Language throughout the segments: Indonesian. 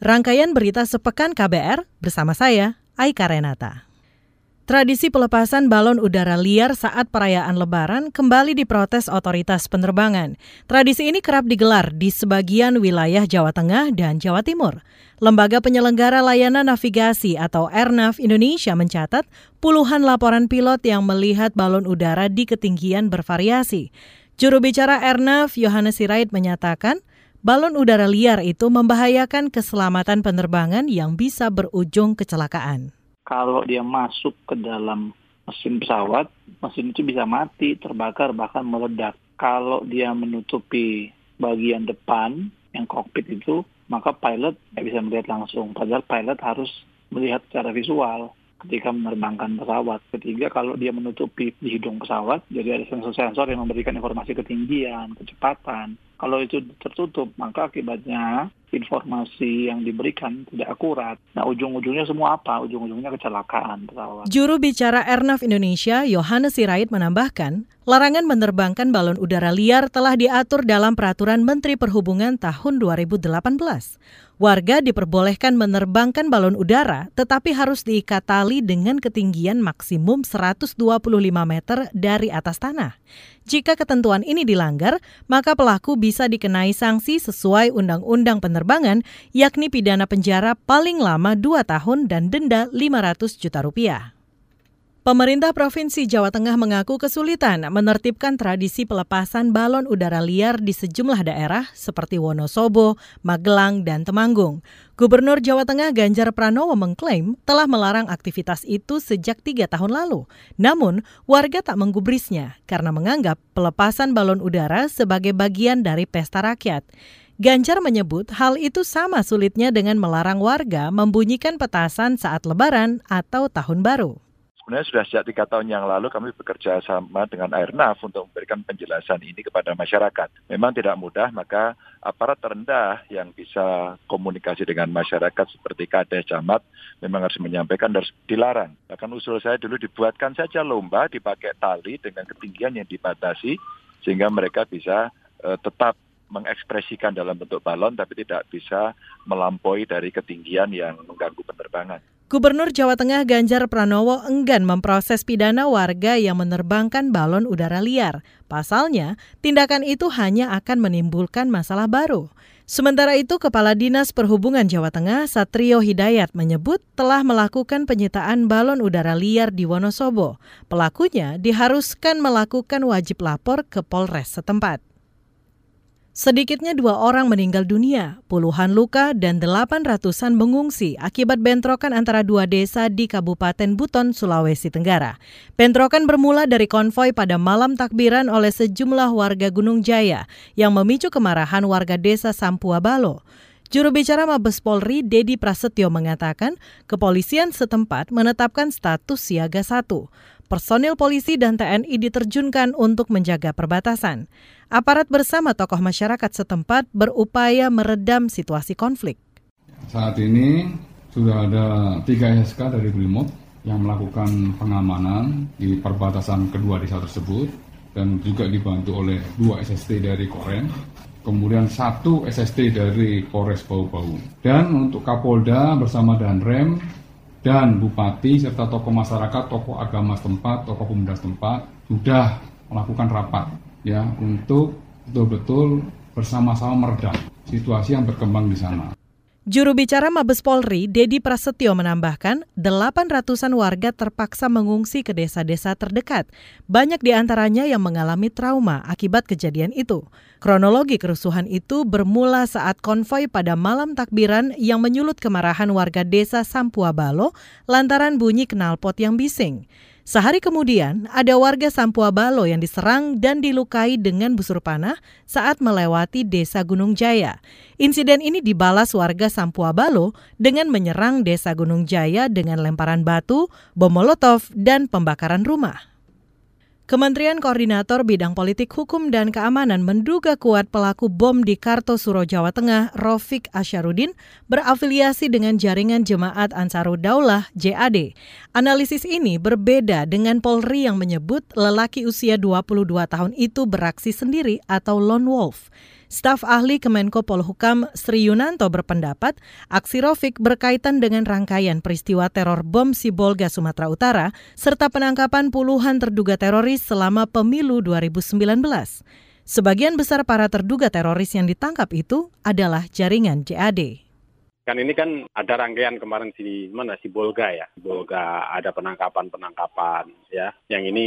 Rangkaian berita sepekan KBR bersama saya, Aika Renata. Tradisi pelepasan balon udara liar saat perayaan Lebaran kembali diprotes otoritas penerbangan. Tradisi ini kerap digelar di sebagian wilayah Jawa Tengah dan Jawa Timur. Lembaga Penyelenggara Layanan Navigasi atau Airnav Indonesia mencatat puluhan laporan pilot yang melihat balon udara di ketinggian bervariasi. Juru bicara Airnav Yohanes Sirait menyatakan balon udara liar itu membahayakan keselamatan penerbangan yang bisa berujung kecelakaan. Kalau dia masuk ke dalam mesin pesawat, mesin itu bisa mati, terbakar, bahkan meledak. Kalau dia menutupi bagian depan, yang kokpit itu, maka pilot tidak bisa melihat langsung. Padahal pilot harus melihat secara visual ketika menerbangkan pesawat. Ketiga, kalau dia menutupi di hidung pesawat, jadi ada sensor-sensor yang memberikan informasi ketinggian, kecepatan. Kalau itu tertutup, maka akibatnya informasi yang diberikan tidak akurat. Nah, ujung-ujungnya semua apa? Ujung-ujungnya kecelakaan pesawat. Juru bicara Airnav Indonesia, Yohanes Sirait menambahkan, larangan menerbangkan balon udara liar telah diatur dalam Peraturan Menteri Perhubungan tahun 2018. Warga diperbolehkan menerbangkan balon udara, tetapi harus diikat tali dengan ketinggian maksimum 125 meter dari atas tanah. Jika ketentuan ini dilanggar, maka pelaku bisa dikenai sanksi sesuai Undang-Undang Penerbangan, yakni pidana penjara paling lama 2 tahun dan denda 500 juta rupiah. Pemerintah Provinsi Jawa Tengah mengaku kesulitan menertibkan tradisi pelepasan balon udara liar di sejumlah daerah seperti Wonosobo, Magelang, dan Temanggung. Gubernur Jawa Tengah Ganjar Pranowo mengklaim telah melarang aktivitas itu sejak tiga tahun lalu. Namun, warga tak menggubrisnya karena menganggap pelepasan balon udara sebagai bagian dari pesta rakyat. Ganjar menyebut hal itu sama sulitnya dengan melarang warga membunyikan petasan saat lebaran atau tahun baru sebenarnya sudah sejak tiga tahun yang lalu kami bekerja sama dengan Airnav untuk memberikan penjelasan ini kepada masyarakat. Memang tidak mudah, maka aparat terendah yang bisa komunikasi dengan masyarakat seperti Kades Camat memang harus menyampaikan harus dilarang. Bahkan usul saya dulu dibuatkan saja lomba dipakai tali dengan ketinggian yang dibatasi sehingga mereka bisa uh, tetap mengekspresikan dalam bentuk balon tapi tidak bisa melampaui dari ketinggian yang mengganggu penerbangan. Gubernur Jawa Tengah Ganjar Pranowo enggan memproses pidana warga yang menerbangkan balon udara liar. Pasalnya, tindakan itu hanya akan menimbulkan masalah baru. Sementara itu, Kepala Dinas Perhubungan Jawa Tengah Satrio Hidayat menyebut telah melakukan penyitaan balon udara liar di Wonosobo. Pelakunya diharuskan melakukan wajib lapor ke Polres setempat. Sedikitnya dua orang meninggal dunia, puluhan luka, dan delapan ratusan mengungsi akibat bentrokan antara dua desa di Kabupaten Buton, Sulawesi Tenggara. Bentrokan bermula dari konvoi pada malam takbiran oleh sejumlah warga Gunung Jaya yang memicu kemarahan warga desa Sampua Balo. Juru bicara Mabes Polri, Dedi Prasetyo mengatakan, kepolisian setempat menetapkan status siaga satu personil polisi dan TNI diterjunkan untuk menjaga perbatasan. Aparat bersama tokoh masyarakat setempat berupaya meredam situasi konflik. Saat ini sudah ada tiga SK dari Brimob yang melakukan pengamanan di perbatasan kedua desa tersebut dan juga dibantu oleh dua SST dari Koren, kemudian satu SST dari Polres Bau-Bau. Dan untuk Kapolda bersama Danrem dan bupati serta tokoh masyarakat, tokoh agama setempat, tokoh pemuda setempat sudah melakukan rapat ya untuk betul-betul bersama-sama meredam situasi yang berkembang di sana. Juru bicara Mabes Polri, Dedi Prasetyo menambahkan, 800-an warga terpaksa mengungsi ke desa-desa terdekat. Banyak di antaranya yang mengalami trauma akibat kejadian itu. Kronologi kerusuhan itu bermula saat konvoi pada malam takbiran yang menyulut kemarahan warga desa Sampua Balo lantaran bunyi knalpot yang bising. Sehari kemudian, ada warga Sampua Balo yang diserang dan dilukai dengan busur panah saat melewati desa Gunung Jaya. Insiden ini dibalas warga Sampua Balo dengan menyerang desa Gunung Jaya dengan lemparan batu, bom molotov, dan pembakaran rumah. Kementerian Koordinator Bidang Politik Hukum dan Keamanan menduga kuat pelaku bom di Kartosuro, Jawa Tengah, Rofik Asyarudin, berafiliasi dengan jaringan Jemaat Ansarudaulah JAD. Analisis ini berbeda dengan Polri yang menyebut lelaki usia 22 tahun itu beraksi sendiri atau lone wolf. Staf ahli Kemenko Polhukam Sri Yunanto berpendapat aksi Rofik berkaitan dengan rangkaian peristiwa teror bom Sibolga Sumatera Utara serta penangkapan puluhan terduga teroris selama pemilu 2019. Sebagian besar para terduga teroris yang ditangkap itu adalah jaringan JAD. Kan ini kan ada rangkaian kemarin si mana si Bolga ya. Bolga ada penangkapan-penangkapan ya. Yang ini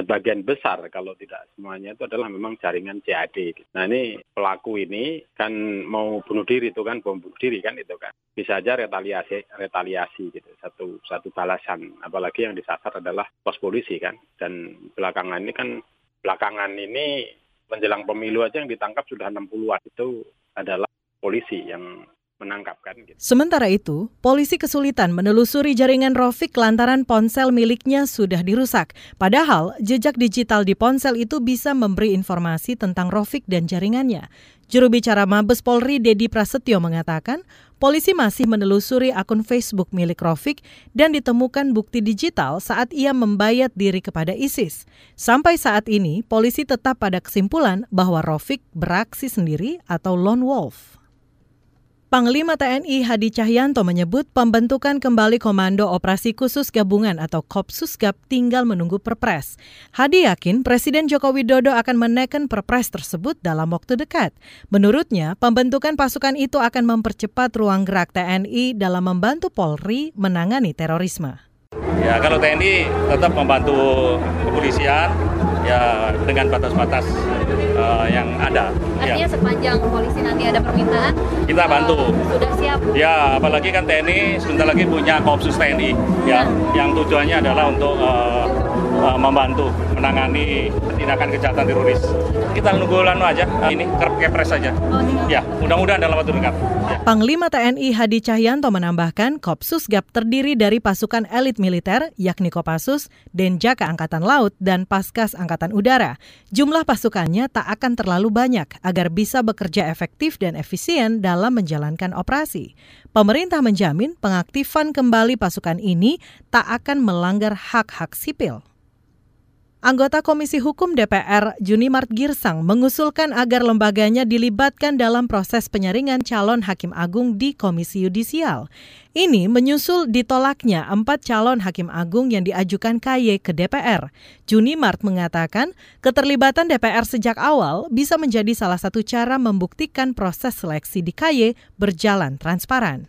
sebagian besar kalau tidak semuanya itu adalah memang jaringan CAD. Nah ini pelaku ini kan mau bunuh diri itu kan bom bunuh diri kan itu kan bisa aja retaliasi retaliasi gitu satu satu balasan apalagi yang disasar adalah pos polisi kan dan belakangan ini kan belakangan ini menjelang pemilu aja yang ditangkap sudah 60-an itu adalah polisi yang menangkap kan. Gitu. Sementara itu, polisi kesulitan menelusuri jaringan Rofik lantaran ponsel miliknya sudah dirusak. Padahal jejak digital di ponsel itu bisa memberi informasi tentang Rofik dan jaringannya. Juru bicara Mabes Polri Dedi Prasetyo mengatakan, polisi masih menelusuri akun Facebook milik Rofik dan ditemukan bukti digital saat ia membayat diri kepada ISIS. Sampai saat ini, polisi tetap pada kesimpulan bahwa Rofik beraksi sendiri atau lone wolf. Panglima TNI Hadi Cahyanto menyebut pembentukan kembali Komando Operasi Khusus Gabungan atau Kopsusgab tinggal menunggu Perpres. Hadi yakin Presiden Joko Widodo akan menekan Perpres tersebut dalam waktu dekat. Menurutnya, pembentukan pasukan itu akan mempercepat ruang gerak TNI dalam membantu Polri menangani terorisme. Ya, kalau TNI tetap membantu kepolisian ya dengan batas-batas uh, yang ada. Artinya ya. sepanjang polisi nanti ada permintaan, kita bantu. Uh, sudah siap. Ya, apalagi kan TNI sebentar lagi punya Kopsus TNI ya, ya. yang tujuannya adalah untuk uh, uh, membantu menangani tindakan kejahatan teroris. Kita nunggu lanu aja uh, ini kepres saja. Oh, ya, mudah-mudahan dalam waktu dekat. Ya. Panglima TNI Hadi Cahyanto menambahkan Kopsus GAP terdiri dari pasukan elit militer yakni Kopassus, Denjaka Angkatan Laut dan Paskas Angkatan Udara. Jumlah pasukannya tak akan terlalu banyak agar bisa bekerja efektif dan efisien dalam menjalankan operasi. Pemerintah menjamin pengaktifan kembali pasukan ini tak akan melanggar hak-hak sipil. Anggota Komisi Hukum DPR Junimart Girsang mengusulkan agar lembaganya dilibatkan dalam proses penyaringan calon hakim agung di Komisi Yudisial. Ini menyusul ditolaknya empat calon hakim agung yang diajukan KY ke DPR. Junimart mengatakan keterlibatan DPR sejak awal bisa menjadi salah satu cara membuktikan proses seleksi di KY berjalan transparan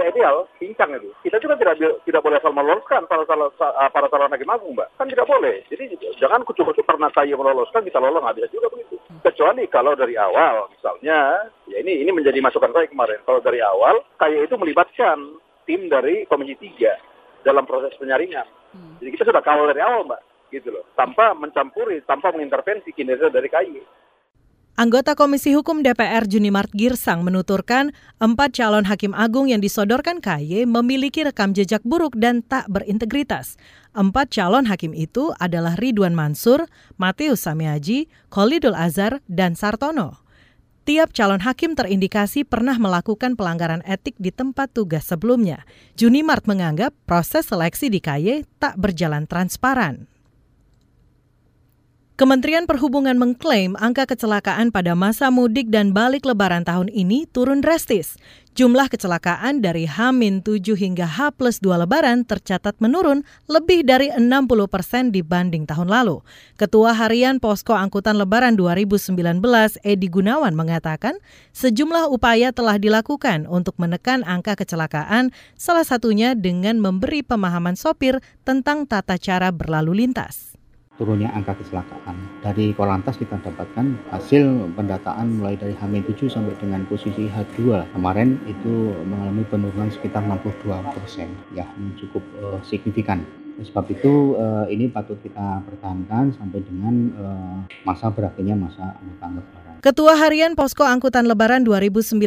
tidak ideal, pincang itu. Kita juga tidak tidak boleh asal meloloskan para para, para calon hakim agung, mbak. Kan tidak boleh. Jadi jangan kucuk-kucuk karena kaya meloloskan kita lolos nggak bisa juga begitu. Kecuali kalau dari awal, misalnya, ya ini ini menjadi masukan saya kemarin. Kalau dari awal, kaya itu melibatkan tim dari Komisi 3 dalam proses penyaringan. Hmm. Jadi kita sudah kawal dari awal, mbak, gitu loh, tanpa mencampuri, tanpa mengintervensi kinerja dari KAI. Anggota Komisi Hukum DPR Junimart Girsang menuturkan empat calon hakim agung yang disodorkan KY memiliki rekam jejak buruk dan tak berintegritas. Empat calon hakim itu adalah Ridwan Mansur, Matius Samiaji, Khalidul Azhar, dan Sartono. Tiap calon hakim terindikasi pernah melakukan pelanggaran etik di tempat tugas sebelumnya. Junimart menganggap proses seleksi di KY tak berjalan transparan. Kementerian Perhubungan mengklaim angka kecelakaan pada masa mudik dan balik lebaran tahun ini turun drastis. Jumlah kecelakaan dari H-7 hingga H plus 2 lebaran tercatat menurun lebih dari 60 persen dibanding tahun lalu. Ketua Harian Posko Angkutan Lebaran 2019 Edi Gunawan mengatakan sejumlah upaya telah dilakukan untuk menekan angka kecelakaan, salah satunya dengan memberi pemahaman sopir tentang tata cara berlalu lintas turunnya angka kecelakaan. Dari Korlantas kita dapatkan hasil pendataan mulai dari H-7 sampai dengan posisi H2 kemarin itu mengalami penurunan sekitar 62 persen, ya cukup uh, signifikan. Sebab itu uh, ini patut kita pertahankan sampai dengan uh, masa berakhirnya masa lebaran. Ketua Harian Posko Angkutan Lebaran 2019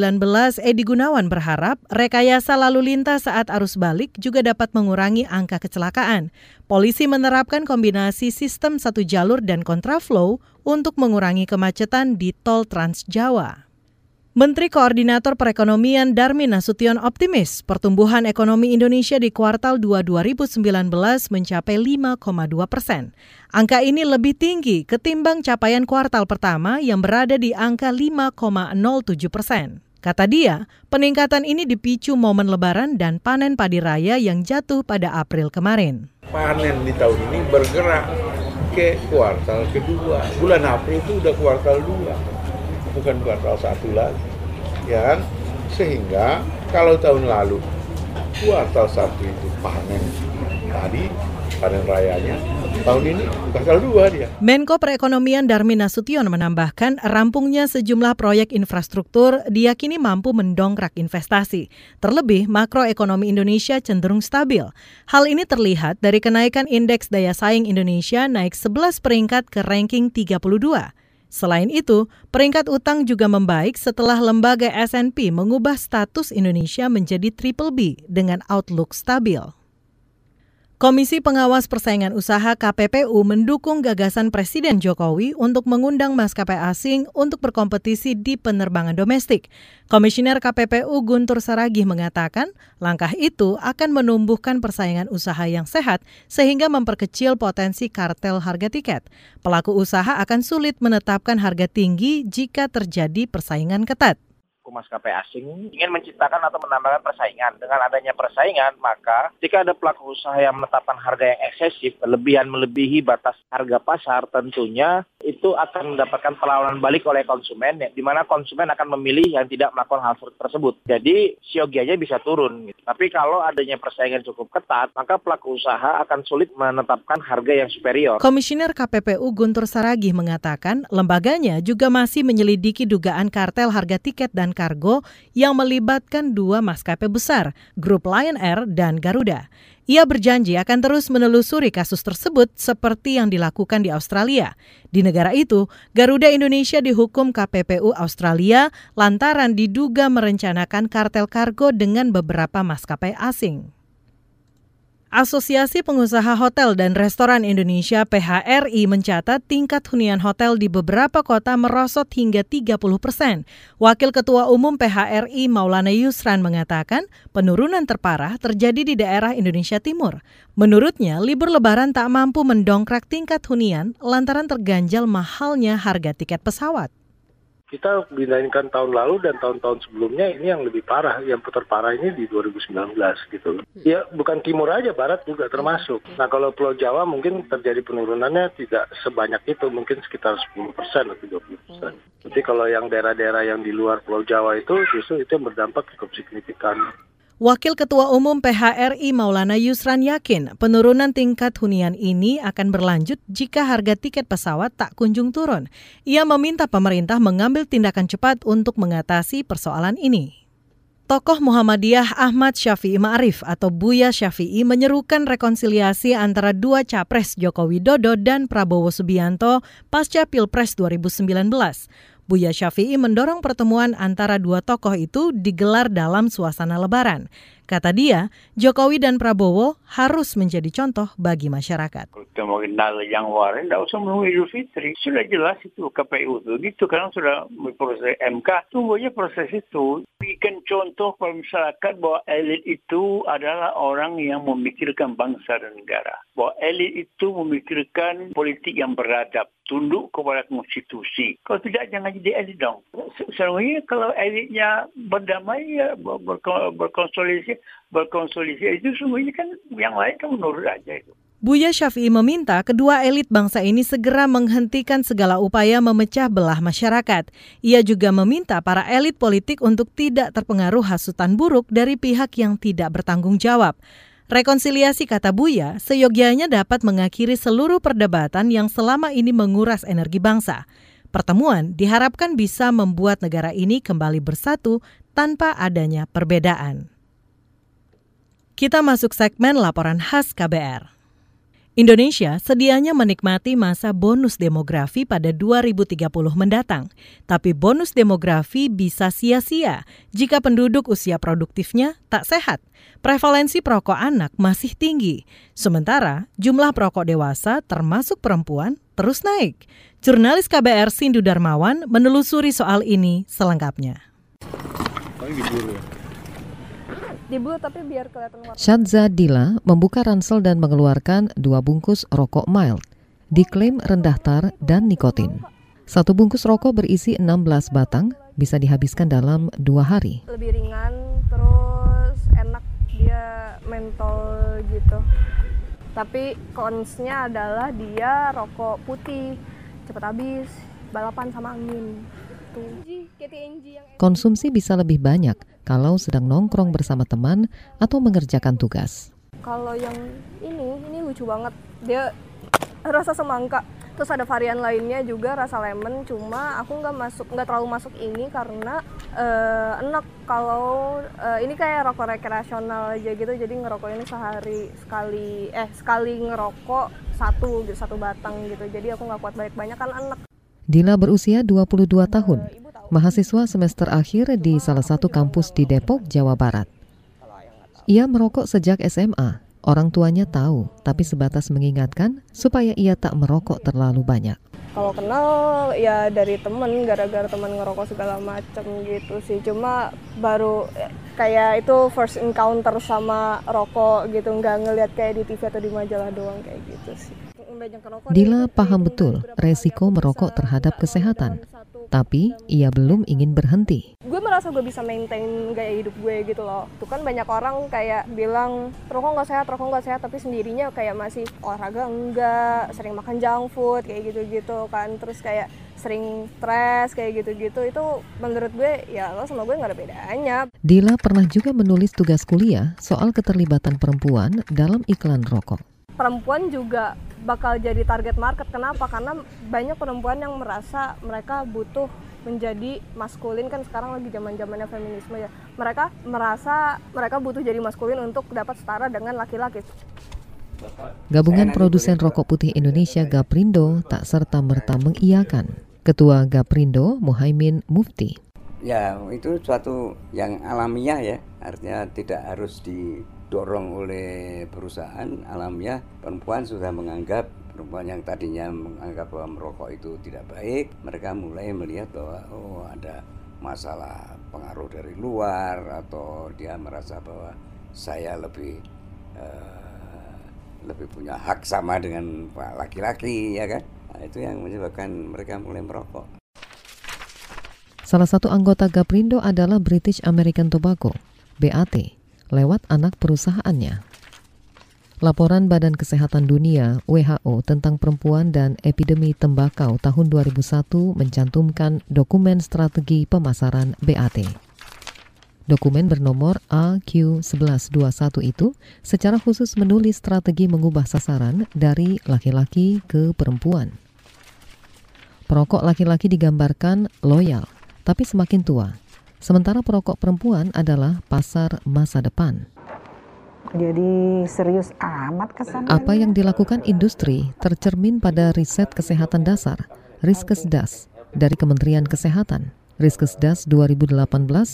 Edi Gunawan berharap rekayasa lalu lintas saat arus balik juga dapat mengurangi angka kecelakaan. Polisi menerapkan kombinasi sistem satu jalur dan kontraflow untuk mengurangi kemacetan di tol Trans Jawa. Menteri Koordinator Perekonomian Darmin Nasution optimis pertumbuhan ekonomi Indonesia di kuartal 2 2019 mencapai 5,2 persen. Angka ini lebih tinggi ketimbang capaian kuartal pertama yang berada di angka 5,07 persen. Kata dia, peningkatan ini dipicu momen lebaran dan panen padi raya yang jatuh pada April kemarin. Panen di tahun ini bergerak ke kuartal kedua. Bulan April itu udah kuartal 2 bukan kuartal satu lagi ya kan sehingga kalau tahun lalu kuartal satu itu panen tadi panen rayanya tahun ini kuartal dua dia. Menko Perekonomian Darmin Nasution menambahkan rampungnya sejumlah proyek infrastruktur diyakini mampu mendongkrak investasi. Terlebih makroekonomi Indonesia cenderung stabil. Hal ini terlihat dari kenaikan indeks daya saing Indonesia naik 11 peringkat ke ranking 32. Selain itu, peringkat utang juga membaik setelah lembaga S&P mengubah status Indonesia menjadi triple B dengan outlook stabil. Komisi Pengawas Persaingan Usaha KPPU mendukung gagasan Presiden Jokowi untuk mengundang maskapai asing untuk berkompetisi di penerbangan domestik. Komisioner KPPU Guntur Saragih mengatakan, langkah itu akan menumbuhkan persaingan usaha yang sehat sehingga memperkecil potensi kartel harga tiket. Pelaku usaha akan sulit menetapkan harga tinggi jika terjadi persaingan ketat maskapai asing ingin menciptakan atau menambahkan persaingan. Dengan adanya persaingan, maka jika ada pelaku usaha yang menetapkan harga yang eksesif, berlebihan melebihi batas harga pasar, tentunya itu akan mendapatkan perlawanan balik oleh konsumen, ya, di mana konsumen akan memilih yang tidak melakukan hal tersebut. Jadi siogianya bisa turun. Gitu. Tapi kalau adanya persaingan cukup ketat, maka pelaku usaha akan sulit menetapkan harga yang superior. Komisioner KPPU Guntur Saragih mengatakan lembaganya juga masih menyelidiki dugaan kartel harga tiket dan kargo yang melibatkan dua maskapai besar, grup Lion Air dan Garuda. Ia berjanji akan terus menelusuri kasus tersebut seperti yang dilakukan di Australia. Di negara itu, Garuda Indonesia dihukum KPPU Australia lantaran diduga merencanakan kartel kargo dengan beberapa maskapai asing. Asosiasi Pengusaha Hotel dan Restoran Indonesia PHRI mencatat tingkat hunian hotel di beberapa kota merosot hingga 30 persen. Wakil Ketua Umum PHRI Maulana Yusran mengatakan penurunan terparah terjadi di daerah Indonesia Timur. Menurutnya, libur lebaran tak mampu mendongkrak tingkat hunian lantaran terganjal mahalnya harga tiket pesawat kita dibandingkan tahun lalu dan tahun-tahun sebelumnya ini yang lebih parah, yang terparah ini di 2019 gitu. Hmm. Ya bukan timur aja, barat juga termasuk. Nah kalau Pulau Jawa mungkin terjadi penurunannya tidak sebanyak itu, mungkin sekitar 10 persen atau 20 persen. Tapi kalau yang daerah-daerah yang di luar Pulau Jawa itu justru itu yang berdampak cukup signifikan. Wakil Ketua Umum PHRI Maulana Yusran yakin penurunan tingkat hunian ini akan berlanjut jika harga tiket pesawat tak kunjung turun. Ia meminta pemerintah mengambil tindakan cepat untuk mengatasi persoalan ini. Tokoh Muhammadiyah Ahmad Syafi'i Ma'arif atau Buya Syafi'i menyerukan rekonsiliasi antara dua capres Joko Widodo dan Prabowo Subianto pasca Pilpres 2019. Buya Syafi'i mendorong pertemuan antara dua tokoh itu digelar dalam suasana lebaran. Kata dia, Jokowi dan Prabowo harus menjadi contoh bagi masyarakat. Kita mau kenal yang warin, tidak usah menunggu Idul Fitri. Sudah jelas itu KPU itu. Gitu karena sudah proses MK, tunggu aja proses itu. Bikin contoh pada masyarakat bahwa elit itu adalah orang yang memikirkan bangsa dan negara. Bahwa elit itu memikirkan politik yang beradab tunduk kepada konstitusi. Kalau tidak jangan jadi elit dong. Sebenarnya kalau elitnya berdamai ya berkonsolidasi berkonsolidasi itu semuanya kan yang lain kan menurut aja itu. Buya Syafi'i meminta kedua elit bangsa ini segera menghentikan segala upaya memecah belah masyarakat. Ia juga meminta para elit politik untuk tidak terpengaruh hasutan buruk dari pihak yang tidak bertanggung jawab. Rekonsiliasi kata Buya seyogianya dapat mengakhiri seluruh perdebatan yang selama ini menguras energi bangsa. Pertemuan diharapkan bisa membuat negara ini kembali bersatu tanpa adanya perbedaan. Kita masuk segmen laporan khas KBR. Indonesia sedianya menikmati masa bonus demografi pada 2030 mendatang, tapi bonus demografi bisa sia-sia jika penduduk usia produktifnya tak sehat. Prevalensi perokok anak masih tinggi, sementara jumlah perokok dewasa termasuk perempuan terus naik. Jurnalis KBR Sindu Darmawan menelusuri soal ini selengkapnya. Diburu tapi biar kelihatan warna. Syadza Dila membuka ransel dan mengeluarkan dua bungkus rokok mild. Diklaim rendah tar dan nikotin. Satu bungkus rokok berisi 16 batang bisa dihabiskan dalam dua hari. Lebih ringan, terus enak dia mentol gitu. Tapi konsnya adalah dia rokok putih, cepat habis, balapan sama angin. Konsumsi bisa lebih banyak kalau sedang nongkrong bersama teman atau mengerjakan tugas. Kalau yang ini, ini lucu banget. Dia rasa semangka. Terus ada varian lainnya juga rasa lemon, cuma aku nggak masuk, nggak terlalu masuk ini karena uh, enak kalau uh, ini kayak rokok rekreasional aja gitu. Jadi ngerokok ini sehari sekali, eh sekali ngerokok satu gitu, satu batang gitu. Jadi aku nggak kuat banyak-banyak kan enak. Dila berusia 22 tahun, mahasiswa semester akhir di salah satu kampus di Depok, Jawa Barat. Ia merokok sejak SMA. Orang tuanya tahu, tapi sebatas mengingatkan supaya ia tak merokok terlalu banyak. Kalau kenal ya dari temen, gara-gara temen ngerokok segala macam gitu sih. Cuma baru kayak itu first encounter sama rokok gitu, nggak ngeliat kayak di TV atau di majalah doang kayak gitu sih. Dila paham betul resiko merokok terhadap kesehatan, tapi ia belum ingin berhenti. Gue merasa gue bisa maintain gaya hidup gue gitu loh. Tuh kan banyak orang kayak bilang rokok nggak sehat, rokok nggak sehat, tapi sendirinya kayak masih olahraga enggak, sering makan junk food kayak gitu-gitu kan. Terus kayak sering stres kayak gitu-gitu itu menurut gue ya lo sama gue nggak ada bedanya. Dila pernah juga menulis tugas kuliah soal keterlibatan perempuan dalam iklan rokok perempuan juga bakal jadi target market. Kenapa? Karena banyak perempuan yang merasa mereka butuh menjadi maskulin kan sekarang lagi zaman zamannya feminisme ya. Mereka merasa mereka butuh jadi maskulin untuk dapat setara dengan laki-laki. Gabungan Produsen Rokok Putih Indonesia Gaprindo tak serta merta mengiyakan. Ketua Gaprindo Muhaimin Mufti. Ya itu suatu yang alamiah ya, artinya tidak harus di didorong oleh perusahaan alamiah perempuan sudah menganggap perempuan yang tadinya menganggap bahwa merokok itu tidak baik mereka mulai melihat bahwa oh ada masalah pengaruh dari luar atau dia merasa bahwa saya lebih uh, lebih punya hak sama dengan pak laki-laki ya kan? Nah, itu yang menyebabkan mereka mulai merokok. Salah satu anggota Gaprindo adalah British American Tobacco, BAT, lewat anak perusahaannya. Laporan Badan Kesehatan Dunia WHO tentang perempuan dan epidemi tembakau tahun 2001 mencantumkan dokumen strategi pemasaran BAT. Dokumen bernomor AQ1121 itu secara khusus menulis strategi mengubah sasaran dari laki-laki ke perempuan. Perokok laki-laki digambarkan loyal, tapi semakin tua, Sementara perokok perempuan adalah pasar masa depan. Jadi serius amat kesan. Apa yang dilakukan industri tercermin pada riset kesehatan dasar, Riskesdas, dari Kementerian Kesehatan. Riskesdas 2018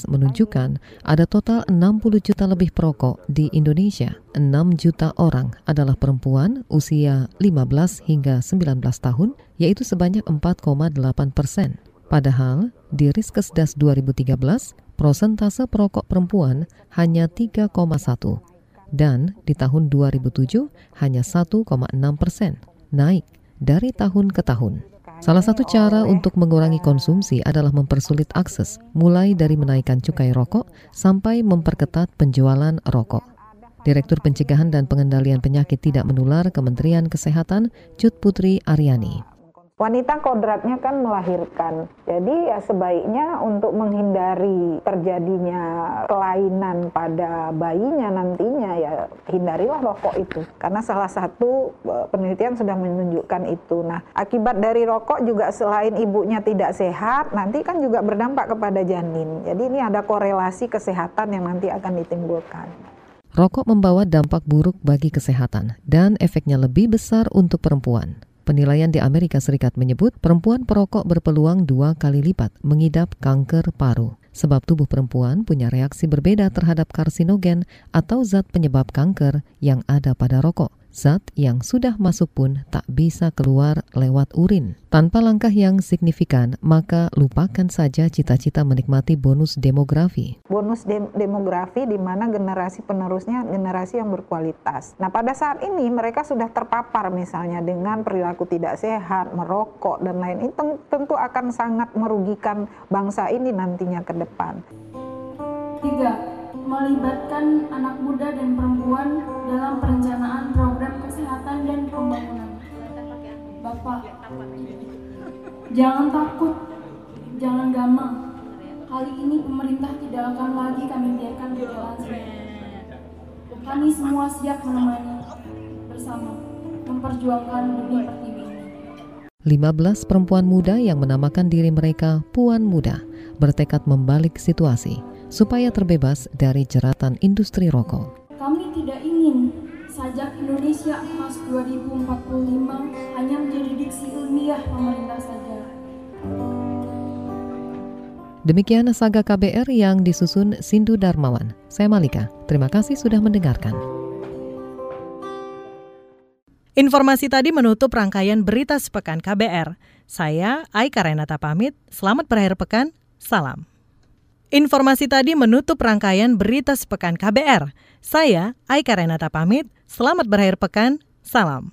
menunjukkan ada total 60 juta lebih perokok di Indonesia. 6 juta orang adalah perempuan usia 15 hingga 19 tahun, yaitu sebanyak 4,8 persen. Padahal di Riskesdas 2013, prosentase perokok perempuan hanya 3,1 dan di tahun 2007 hanya 1,6 persen, naik dari tahun ke tahun. Salah satu cara untuk mengurangi konsumsi adalah mempersulit akses, mulai dari menaikkan cukai rokok sampai memperketat penjualan rokok. Direktur Pencegahan dan Pengendalian Penyakit Tidak Menular Kementerian Kesehatan, Cut Putri Aryani. Wanita kodratnya kan melahirkan. Jadi ya sebaiknya untuk menghindari terjadinya kelainan pada bayinya nantinya ya hindarilah rokok itu. Karena salah satu e, penelitian sudah menunjukkan itu. Nah, akibat dari rokok juga selain ibunya tidak sehat, nanti kan juga berdampak kepada janin. Jadi ini ada korelasi kesehatan yang nanti akan ditimbulkan. Rokok membawa dampak buruk bagi kesehatan dan efeknya lebih besar untuk perempuan. Penilaian di Amerika Serikat menyebut perempuan perokok berpeluang dua kali lipat mengidap kanker paru. Sebab tubuh perempuan punya reaksi berbeda terhadap karsinogen atau zat penyebab kanker yang ada pada rokok Zat yang sudah masuk pun tak bisa keluar lewat urin. Tanpa langkah yang signifikan, maka lupakan saja cita-cita menikmati bonus demografi. Bonus dem demografi di mana generasi penerusnya generasi yang berkualitas. Nah, pada saat ini mereka sudah terpapar misalnya dengan perilaku tidak sehat, merokok dan lain itu tentu akan sangat merugikan bangsa ini nantinya ke depan. Tiga, melibatkan anak muda dan perempuan dalam perencanaan program kesehatan dan pembangunan. Bapak, jangan takut, jangan gamang. Kali ini pemerintah tidak akan lagi kami biarkan berjalan sendiri. Kami semua siap menemani bersama memperjuangkan demi pertiwi. 15 perempuan muda yang menamakan diri mereka Puan Muda bertekad membalik situasi supaya terbebas dari jeratan industri rokok. Kami tidak ingin sajak Indonesia emas 2045 hanya menjadi diksi ilmiah pemerintah saja. Demikian saga KBR yang disusun Sindu Darmawan. Saya Malika, terima kasih sudah mendengarkan. Informasi tadi menutup rangkaian berita sepekan KBR. Saya Aika Renata pamit, selamat berakhir pekan, salam. Informasi tadi menutup rangkaian berita sepekan KBR. Saya Aika Renata pamit, selamat berakhir pekan, salam.